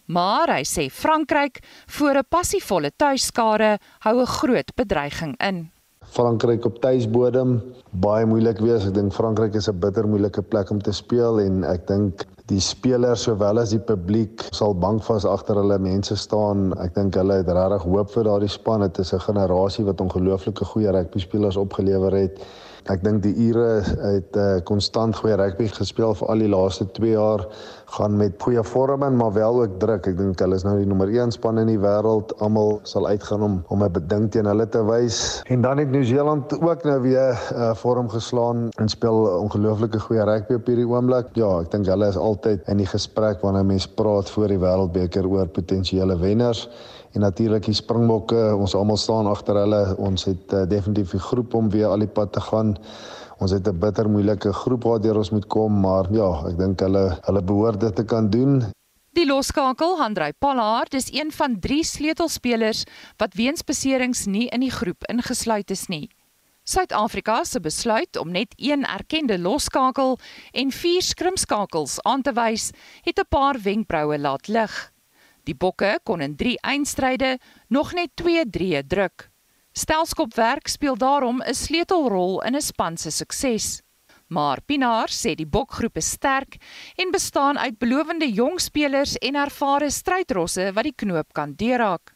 Maar hy sê Frankryk voor 'n passievolle tuiskare hou 'n groot bedreiging in. Frankryk op tuisbodem baie moeilik wees. Ek dink Frankryk is 'n bitter moeilike plek om te speel en ek dink die spelers sowel as die publiek sal bankvas agter hulle mense staan. Ek dink hulle het regtig hoop vir daardie span. Dit is 'n generasie wat ongelooflike goeie rugby spelers opgelewer het. Ek dink die Ure het 'n uh, konstant goeie rugby gespeel vir al die laaste 2 jaar, gaan met goeie vorm en maar wel ook druk. Ek dink hulle is nou die nommer 1 span in die wêreld. Almal sal uitgaan om om 'n beding teen hulle te wys. En dan het Nieu-Seeland ook nou weer uh, vorm geslaan en speel ongelooflike goeie rugby op hierdie oomblik. Ja, ek dink hulle is altyd in die gesprek wanneer mense praat voor die wêreldbeker oor potensiële wenners en natuurlik die Springbokke ons almal staan agter hulle ons het uh, definitief die groep om weer al die pad te gaan ons het 'n bitter moeilike groep waardeur ons moet kom maar ja ek dink hulle hulle behoort dit te kan doen Die loskakel Handrey Pallard is een van 3 sleutelspelers wat weens beserings nie in die groep ingesluit is nie Suid-Afrika se besluit om net een erkende loskakel en 4 skrimskakels aan te wys, het 'n paar wenkbroue laat lig. Die bokke kon in 3 eindstryde nog net 2-3 druk. Stelskopwerk speel daarom 'n sleutelrol in 'n span se sukses. Maar Pinaar sê die bokgroep is sterk en bestaan uit belowende jong spelers en ervare strydrosse wat die knoop kan deurraak.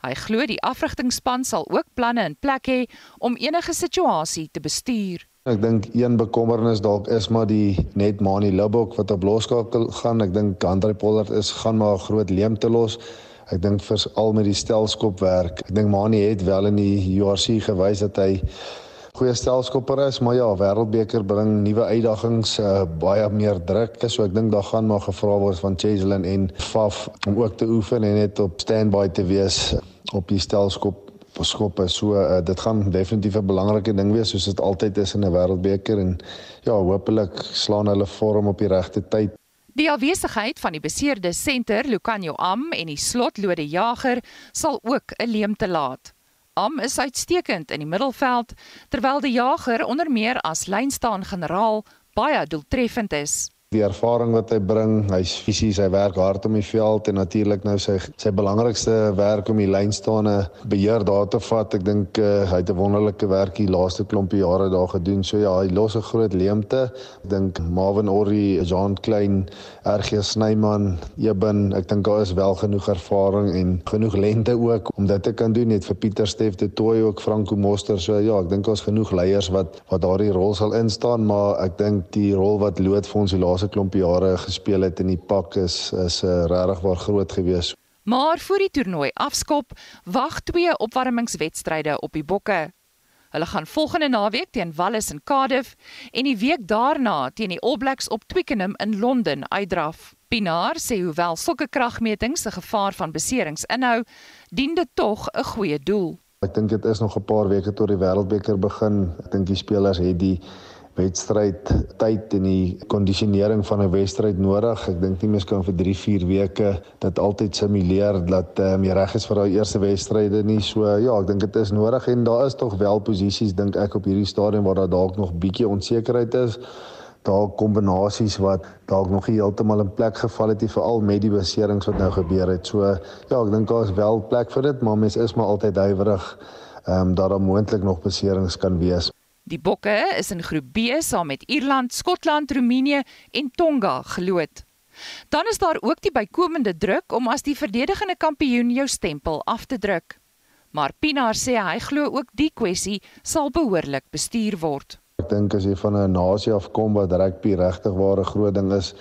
Hy glo die afrigtingspan sal ook planne in plek hê om enige situasie te bestuur. Ek dink een bekommernis dalk is maar die net Mani Lubbock wat op loskakel gaan. Ek dink Andre Pollard is gaan maar 'n groot leemte los. Ek dink veral met die stelskop werk. Ek dink Mani het wel in die URC gewys dat hy goeie stelskopper is, maar ja, Wêreldbeker bring nuwe uitdagings, uh, baie meer druk. So ek dink daar gaan maar gevra word van Cheslin en Faf om ook te oefen en net op standby te wees op die stelskop is. So uh, dit gaan definitief 'n belangrike ding wees soos dit altyd is in 'n wêreldbeker en ja, hopelik slaan hulle vorm op die regte tyd. Die afwesigheid van die beseerde senter Lucanio Am en die slotlode jager sal ook 'n leemte laat. Am is uitstekend in die middelveld terwyl die jager onder meer as lynstaan generaal baie doeltreffend is die ervaring wat hy bring, hy's fisies, hy werk hard om die veld en natuurlik nou sy sy belangrikste werk om die lynstaande beheer daar te vat. Ek dink uh, hy het 'n wonderlike werk die laaste klompie jare daar gedoen. So ja, hy los 'n groot leemte. Ek dink Marvin Orri, Jean Klein, RG Snyman, Eben, ek dink daar is wel genoeg ervaring en genoeg lente ook om dit te kan doen net vir Pieter Steff de Tooi ook Franco Moster. So ja, ek dink daar's genoeg leiers wat wat daardie rol sal instaan, maar ek dink die rol wat Loot vir ons die laaste klomp jare gespeel het in die pak is is uh, regtig waar groot gewees. Maar voor die toernooi afskop, wag twee opwarmingswedstryde op die bokke. Hulle gaan volgende naweek teen Wallis in Cardiff en die week daarna teen die All Blacks op Twickenham in Londen uitdraf. Pinaar sê hoewel sulke kragmetings 'n gevaar van beserings inhou, dien dit tog 'n goeie doel. Ek dink dit is nog 'n paar weke tot die Wêreldbeker begin. Ek dink die spelers het die wedstryd tyd en die kondisionering van 'n wedstryd nodig. Ek dink nie mens kan vir 3, 4 weke dit altyd simuleer dat um, jy reg is vir daai eerste wedstryde nie. So ja, ek dink dit is nodig en daar is tog wel posisies dink ek op hierdie stadium waar daar dalk nog bietjie onsekerheid is. Daar kombinasies wat dalk nog nie heeltemal in plek geval het nie veral met die beserings wat nou gebeur het. So ja, ek dink daar is wel plek vir dit, maar mens is maar altyd huiwerig ehm um, dat daar moontlik nog beserings kan wees. Die Bokke is in groep B saam met Ierland, Skotland, Roemenië en Tonga geloot. Dan is daar ook die bykomende druk om as die verdedigende kampioen jou stempel af te druk. Maar Pinaar sê hy glo ook die kwessie sal behoorlik bestuur word. Ek dink as jy van 'n nasie afkom wat rugby regtig ware groot ding is,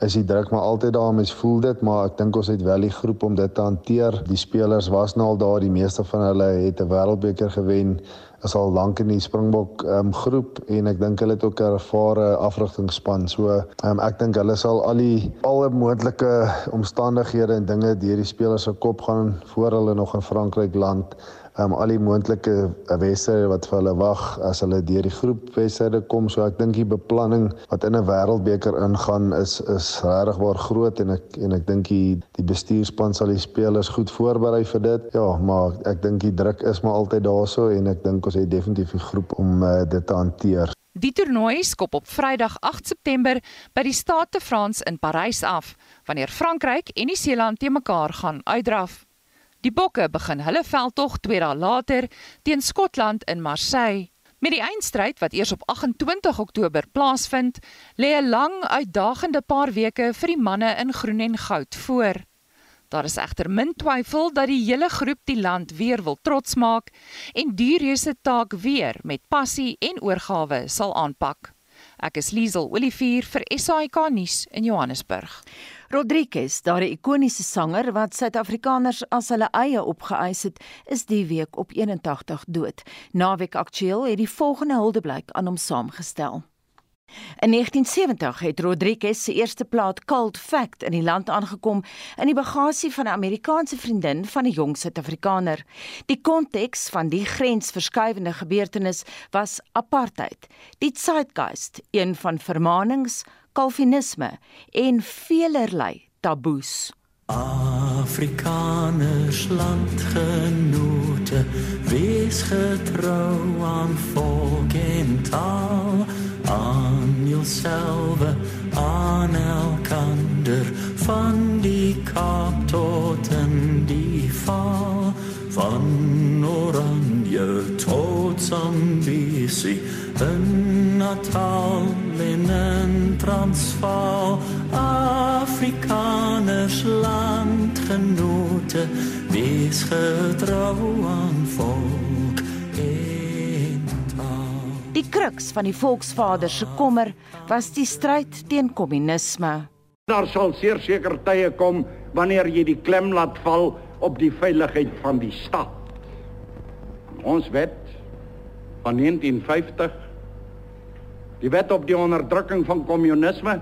is die druk maar altyd daar, mens voel dit, maar ek dink ons het wel die groep om dit te hanteer. Die spelers was nou al daar, die meeste van hulle het 'n wêreldbeker gewen, is al lank in die Springbok um, groep en ek dink hulle het ook 'n ervare afrigtingspan. So um, ek dink hulle sal al die alle moontlike omstandighede en dinge deur die spelers se kop gaan voor hulle nog in Frankryk land um, al die moontlike wedstryde wat vir hulle wag as hulle deur die groep wedstryde kom. So ek dink die beplanning wat in 'n wêreldbeker ingaan is is regtig waar groot en ek en ek dink die die bestuurspan sal die spelers goed voorberei vir dit. Ja, maar ek dink die druk is maar altyd daarso en ek dink ons het definitief 'n groep om uh, dit te hanteer. Die toernooi skop op Vrydag 8 September by die Stade de France in Parys af, wanneer Frankryk en Nieu-Seeland te mekaar gaan uitdraf. Die Bokke begin hulle veldtog 2 dae later teen Skotland in Marseille. Met die eindstryd wat eers op 28 Oktober plaasvind, lê 'n lang uitdagende paar weke vir die manne in groen en goud voor. Daar is egter min twyfel dat die hele groep die land weer wil trots maak en die reuse taak weer met passie en oorgawe sal aanpak. Ek is Liesel Olivier vir SAK nuus in Johannesburg. Rodriguez, daardie ikoniese sanger wat Suid-Afrikaners as hulle eie opgeëis het, is die week op 81 dood. Naweek aktueel het die volgende huldeblyk aan hom saamgestel. In 1970 het Rodriguez se eerste plaat Cold Fact in die land aangekom in die bagasie van 'n Amerikaanse vriendin van 'n jong Suid-Afrikaner. Die konteks van die grensverskuivende gebeurtenis was apartheid. Die zeitgeist, een van vermaanings, kalvinisme en velerlei taboes. Afrikaners landgenote, wees getrou aan volk en taal, aan jouself, aan elkander, van die Kaap tot in die val, van Oranje tot Zambesi, in Natal en in Transvaal Afrikaners landgenote wees getrou aan volk en taal. Die kruks van die volksvader se kommer was die stryd teen kommunisme. Daar sal seker tye kom wanneer jy die klem laat val op die veiligheid van die stad Ons wet van 1950 die wet op die onderdrukking van kommunisme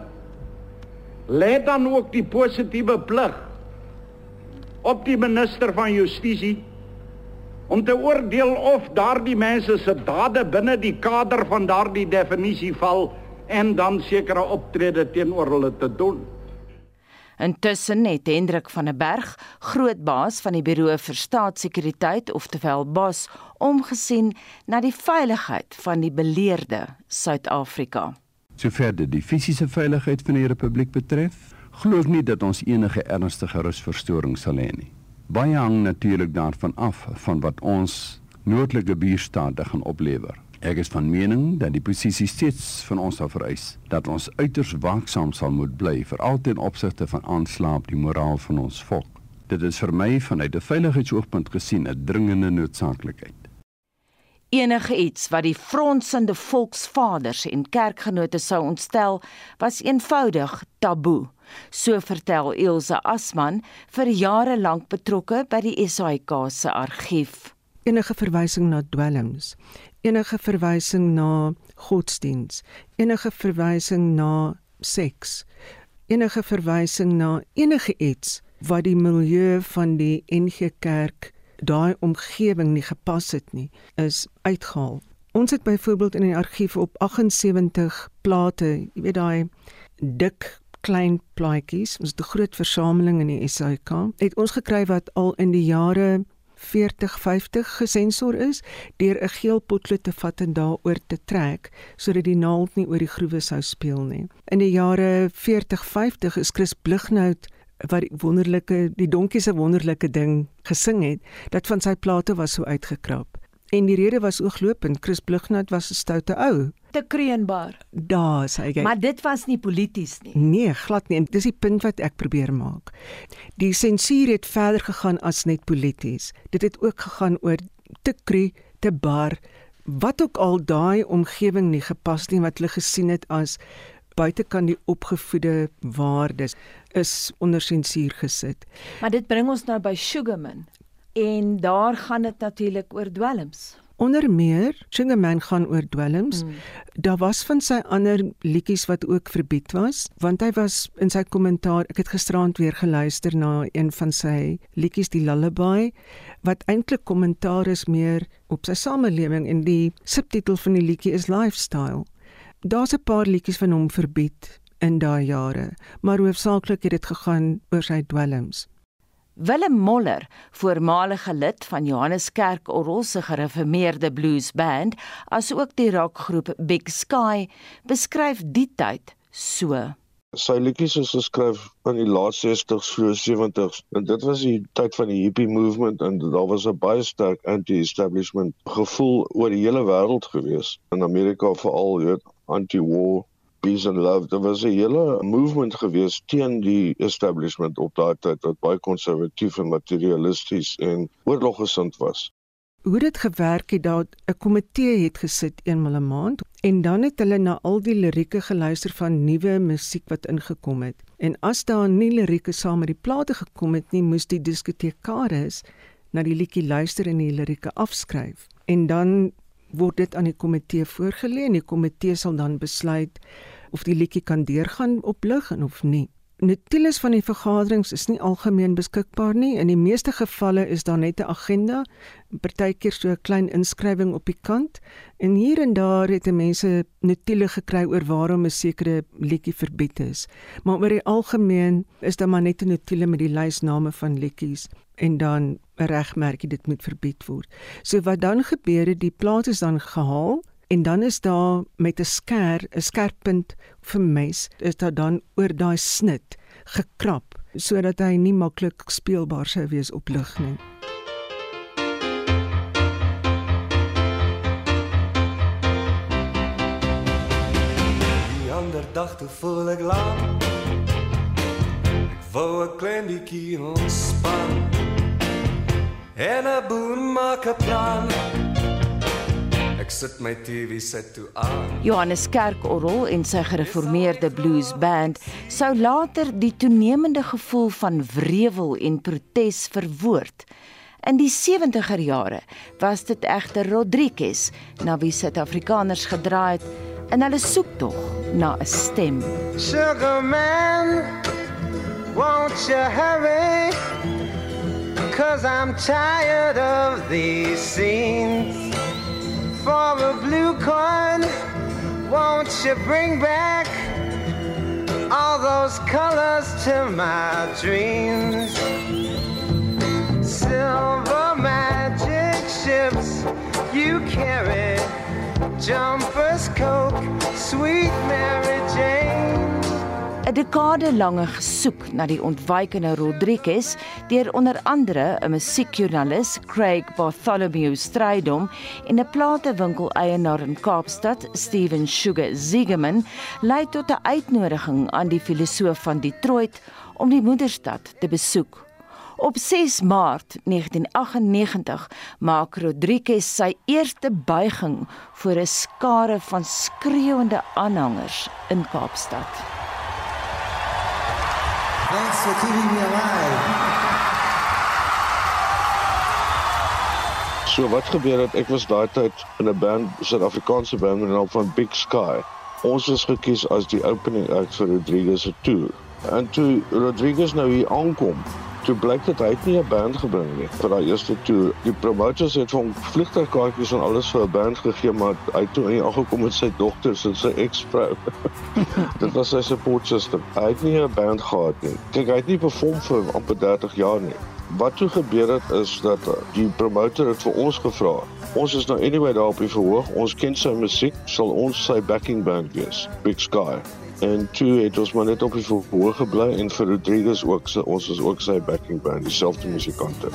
lê dan ook die positiewe plig op die minister van justisie om te oordeel of daardie mense se dade binne die kader van daardie definisie val en dan sekere optrede teenoor hulle te doen. Intussen het Hendrik van der Berg, groot baas van die Buro vir Staatssekuriteit, oftewel BAS, omgesien na die veiligheid van die beleerde Suid-Afrika. Sover dit die fisiese veiligheid van die republiek betref, glo ek nie dat ons enige ernstige rusverstoring sal hê nie. Baie hang natuurlik daarvan af van wat ons noordelike buurstate gaan oplewer. Ek is van mening dat die posisie steeds van ons sal vereis dat ons uiters waaksaam sal moet bly vir altyd opsigte van aanslaap die moraal van ons volk. Dit is vir my vanuit 'n veiligheidsoogpunt gesien 'n dringende noodsaaklikheid. Enige iets wat die fronsende volksvaders en kerkgenote sou ontstel, was eenvoudig taboe. So vertel Elsje Asman, vir jare lank betrokke by die SAIK se argief. Enige verwysing na dwelms, enige verwysing na godsdiens, enige verwysing na seks, enige verwysing na enige iets wat die milieu van die NG Kerk daai omgewing nie gepas het nie, is uitgehaal. Ons het byvoorbeeld in die argief op 78 plate, jy weet daai dik klein plaatjies, ons het 'n groot versameling in die SAK. Het ons gekry wat al in die jare 4050 gesensor is deur 'n geel potlood te vat en daaroor te trek sodat die naald nie oor die groewe sou speel nie. In die jare 4050 is Chris Blighnout wat die wonderlike die donkie se wonderlike ding gesing het dat van sy plate was so uitgekrap. En die rede was ooglopend, Chris Blighnout was 'n stoute ou. Te kreunbaar. Daar sê hy. Maar dit was nie polities nie. Nee, glad nie. Dis die punt wat ek probeer maak. Die sensuur het verder gegaan as net polities. Dit het ook gegaan oor te kru, te bar, wat ook al daai omgewing nie gepas nie wat hulle gesien het as buitekant die opgevoede waardes is onder sensuur gesit. Maar dit bring ons nou by Sugarman en daar gaan dit natuurlik oor dwelms. Onder meer, Sugarman gaan oor dwelms. Hmm. Daar was van sy ander liedjies wat ook verbied was, want hy was in sy kommentaar, ek het gisterand weer geluister na een van sy liedjies die Lullaby wat eintlik kommentaar is meer op sy samelewing en die subtitel van die liedjie is Lifestyle. Daar's 'n paar liedjies van hom verbied in daai jare, maar hoofsaaklik het dit gegaan oor sy dwelms. Willem Moller, voormalige lid van Johanneskerk Orrel se gereformeerde blues band, asook die rockgroep Big Sky, beskryf die tyd so. Sy liedjies is geskryf in die laat 60s, vroeë 70s, en dit was die tyd van die hippie movement en daar was 'n baie sterk anti-establishment gevoel oor die hele wêreld gewees. In Amerika veral, jy weet, anti-war peace and love. Daar was 'n hele movement gewees teen die establishment op daai tyd wat baie konservatief en materialisties en oorloggesind was. Hoe dit gewerk het dat 'n komitee het gesit eenmal 'n maand en dan het hulle na al die lirieke geluister van nuwe musiek wat ingekom het. En as daar nie lirieke saam met die plate gekom het nie, moes die diskotekaris na die liedjie luister en die lirieke afskryf. En dan word dit aan die komitee voorgelê en die komitee sal dan besluit of die liedjie kan deurgaan op lig en of nie. Notules van die vergaderings is nie algemeen beskikbaar nie. In die meeste gevalle is daar net 'n agenda, partykeer so 'n klein inskrywing op die kant en hier en daar het mense notule gekry oor waarom 'n sekere liedjie verbied is. Maar oor die algemeen is daar maar net 'n notule met die lysname van liedjies en dan 'n regmerkie dit moet verbied word. So wat dan gebeur het, die plaat is dan gehaal en dan is daar met 'n sker, 'n skerpunt vir mes, is daar dan oor daai snit gekrap sodat hy nie maklik speelbaar sou wees op lig nie. Die ander dag toe voel ek lank Wou ek klein bietjie ontspan. En 'n boom maak 'n plan Ek sit my TV set toe aan. Johannes Kerkorrel en sy gereformeerde blues band sou later die toenemende gevoel van wrevel en protes verwoord. In die 70er jare was dit egter Rodriguez na wie Suid-Afrikaners gedraai het in hulle soektog na 'n stem. Sugar man, won't you hurry? Cause I'm tired of these scenes. For a blue coin, won't you bring back all those colors to my dreams? Silver magic ships you carry, jumpers, coke, sweet Mary Jane. Eh? 'n dekade lange gesoek na die ontwykende Rodriguez deur onder andere 'n musiekjoernalis, Craig Bartholomew Strydom en 'n platewinkel eienaar in Kaapstad, Steven Sugar Ziegeman, lei tot 'n uitnodiging aan die filosoof van Detroit om die moederstad te besoek. Op 6 Maart 1998 maak Rodriguez sy eerste buiging voor 'n skare van skreeuende aanhangers in Kaapstad. Thanks for keeping me alive. So wat gebeur het ek was daai tyd in 'n band, Suid-Afrikaanse band met die naam van Big Sky. Ons is gekies as die opening act vir Rodriguez se tour. En toe Rodriguez nou hier aankom, toe blyk dit hy het nie 'n band gebring nie vir daai eerste toer. Die promoters het hom vliegtuigkaartjies en alles vir 'n band gegee, maar hy toe nie aangekom met sy dogters en sy eksvrou. <laughs> dit was sy support system. Hy het nie 'n band gehad nie. Kyk, hy het nie perform vir amper 30 jaar nie. Wat toe gebeur het is dat die promotor het vir ons gevra. Ons is nou anyway daar op die verhoog. Ons ken sy musiek, sal ons sy backing band wees. Big Sky. En toe het ons maar net op die verhoog gebly en vir Rodriguez ook sy, ons is ook sy backing band, dieselfde musikante.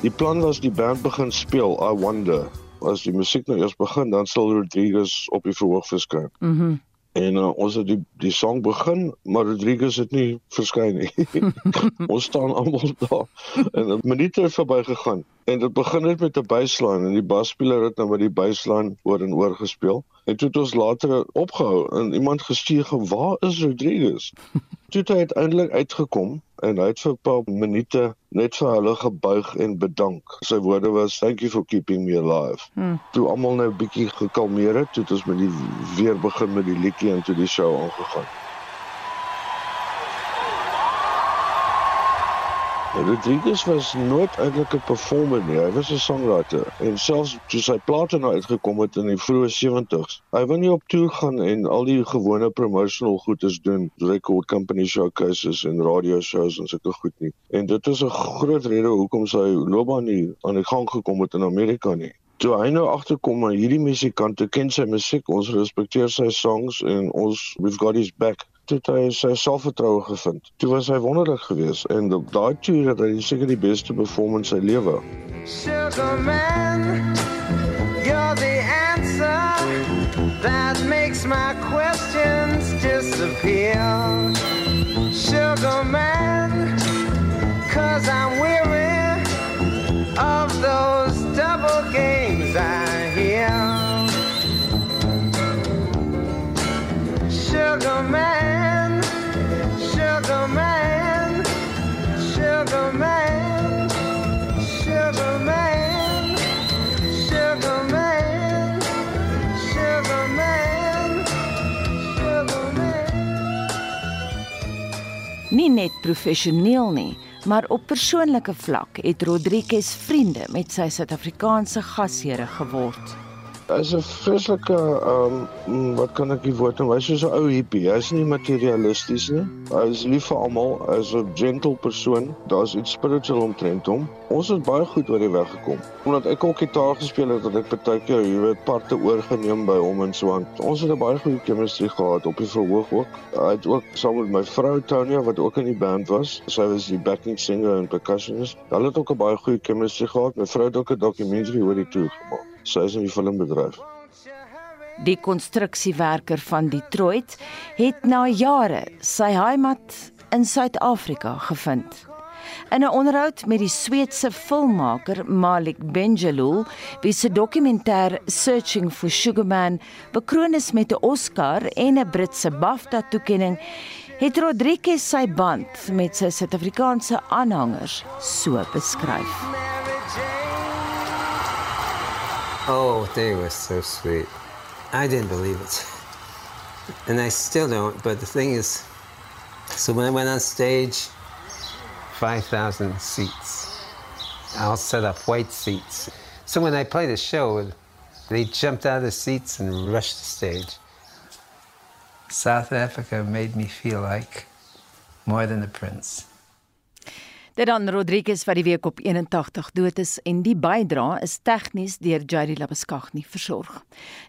Die plan was die band begin speel I Wonder. As die musiek nou eers begin, dan sal Rodriguez op die verhoog verskyn. Mhm. Mm En uh, ons het die die sang begin, maar Rodriguez het nie verskyn nie. <laughs> ons staan almal daar en 'n minuut het verby gegaan en dit begin net met 'n bassline en die basspeler het nou met die bassline oor en oor gespeel. En toe het ons later opgehou en iemand gestuur ge waar is Rodriguez? <laughs> toe het hy uiteindelik uitgekom en hy het vir 'n paar minute net vir hulle gebuig en bedank. Sy woorde was thank you for keeping me alive. Hmm. Toe almal nou bietjie gekalmeer het, toe het ons met die weer begin met die liedjie en toe die show aangegaan. Rodriguez was nooit eintlik 'n performer nie. Hy was 'n songwriter en selfs toe sy plate nou uitgekom het in die vroeë 70's, hy wou nie op toer gaan en al die gewone promotional goedes doen, record company showcases en radio shows en sulke goed nie. En dit is 'n groot rede hoekom sy loopbaan nie aan die gang gekom het in Amerika nie. Toe hy nou agterkom maar hierdie musikante ken sy musiek, ons respekteer sy songs en ons we've got his back toe hy sy selfvertroue gevind. Toe was hy wonderlik geweest en op daai toer het hy seker die beste performance in sy lewe. Sugar you're the answer that makes my questions disappear. Sugar man, cause I'm weary of those double games I net professioneel nie, maar op persoonlike vlak het Rodriguez vriende met sy Suid-Afrikaanse gasheere geword. Hy's 'n vreeslike ehm um, wat kan ek die woord nou? Hy's so 'n ou hippie. Hy's nie materialisties nie. Hy's lief vir almal. Hy's 'n gentle persoon. Daar's iets spiritual omtrent hom. Ons het baie goed oor die weg gekom. Omdat ek ook gitaar gespeel het, het ek baie keer, jy weet, parte oorgeneem by hom en so aan. Ons het 'n baie goeie chemistry gehad op die verhoog ook. Hy het ook saam met my vrou Tonia wat ook in die band was. Sy was die backing singer en percussionist. Hulle het ook 'n baie goeie chemistry gehad. My vrou het ook 'n dokumentary oor die toer gemaak. Sy is in die filmbedryf. Die konstruksiewerker van Detroit het na jare sy heimat in Suid-Afrika gevind. In 'n onderhoud met die Sweedse filmmaker Malik Benjelloul, wie se dokumentêr Searching for Sugar Man bekroon is met 'n Oscar en 'n Britse BAFTA-toekenning, het Rodriguez sy band met sy Suid-Afrikaanse aanhangers so beskryf. Oh, they were so sweet. I didn't believe it. And I still don't, but the thing is, so when I went on stage, 5,000 seats, I'll set up, white seats. So when I played a show, they jumped out of the seats and rushed the stage. South Africa made me feel like more than a prince. Dit dan Rodriguez wat die week op 81 dood is en die bydra is tegnies deur Jerry Labuskaghni versorg.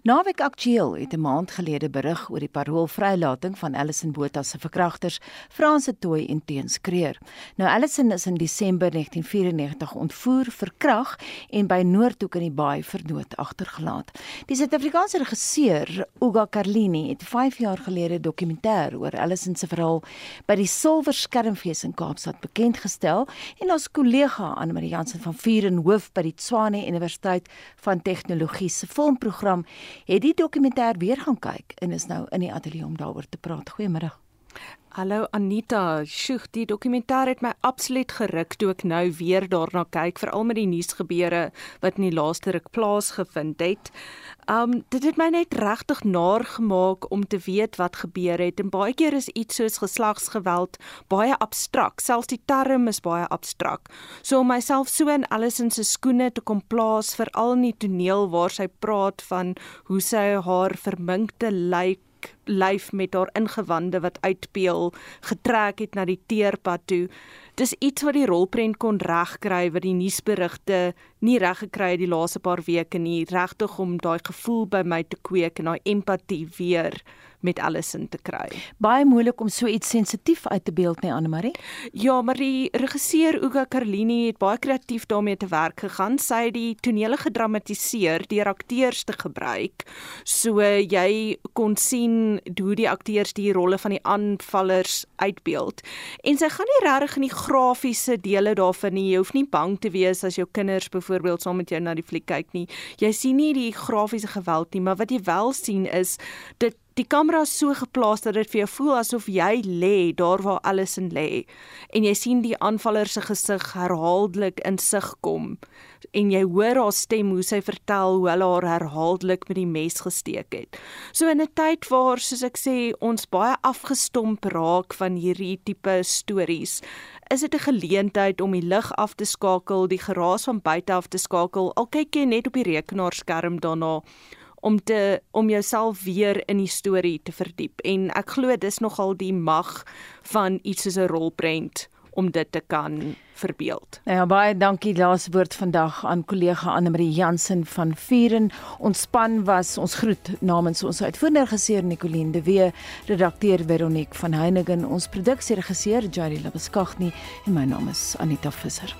Naweek Aktueel het 'n maand gelede berig oor die paroolvrylating van Allison Botha se verkragters, Franse Tooi en Teens Kreer. Nou Allison is in Desember 1994 ontvoer, verkrag en by Noordhoek in die baai verdood agtergelaat. Die Suid-Afrikaanse regisseur Uga Carlini het 5 jaar gelede dokumentêr oor Allison se verhaal by die Silwer Skermfees in Kaapstad bekend gestel en ons kollega Anne Marie Jansen van Vuur en hoof by die Tshwane Universiteit van Tegnologie se filmprogram het die dokumentêr weer gaan kyk en is nou in die ateljee om daaroor te praat. Goeiemôre. Hallo Anita, sjoe, die dokumentêr het my absoluut geruk toe ek nou weer daarna kyk, veral met die nuusgebeure wat in die laaste ruk plaasgevind het. Um dit het my net regtig naar gemaak om te weet wat gebeur het en baie keer is iets soos geslagsgeweld baie abstrakt, selfs die term is baie abstrakt. So om myself so in Allison se skoene te kom plaas veral in die toneel waar sy praat van hoe sy haar verminkte lyk lyf met haar ingewande wat uitpeel getrek het na die teerpad toe. Dis iets wat die rolprent kon regkry wat die nuusberigte nie reg gekry het die laaste paar weke nie, regtig om daai gevoel by my te kweek en daai empatie weer met Allison te kry. Baie moeilik om so iets sensitief uit te beeld nie Anne Marie. Ja, maar die regisseur Uga Carlini het baie kreatief daarmee te werk gegaan. Sy het die tonele gedramatiseer deur akteurs te gebruik. So jy kon sien hoe die akteurs die rolle van die aanvallers uitbeeld. En sy gaan nie regtig in die grafiese dele daarvan nie. Jy hoef nie bang te wees as jou kinders byvoorbeeld saam met jou na die fliek kyk nie. Jy sien nie die grafiese geweld nie, maar wat jy wel sien is dit die kamera is so geplaas dat dit vir jou voel asof jy lê daar waar alles in lê en jy sien die aanvaller se gesig herhaaldelik in sig kom en jy hoor haar stem hoe sy vertel hoe hulle haar herhaaldelik met die mes gesteek het. So in 'n tyd waar soos ek sê ons baie afgestomp raak van hierdie tipe stories, is dit 'n geleentheid om die lig af te skakel, die geraas van buite af te skakel. Al kyk jy net op die rekenaarskerm daarna om te om jouself weer in die storie te verdiep en ek glo dis nogal die mag van iets soos 'n rolprent om dit te kan verbeeld. Nou ja, baie dankie laaste woord vandag aan kollega Anne Marie Jansen van Vieren. Ons span was ons groet namens ons uitvoerende regisseur Nicoline de Wee, redakteur Veronique van Heiningen, ons produksieregisseur Jari Labuskaghni en my naam is Anita Visser.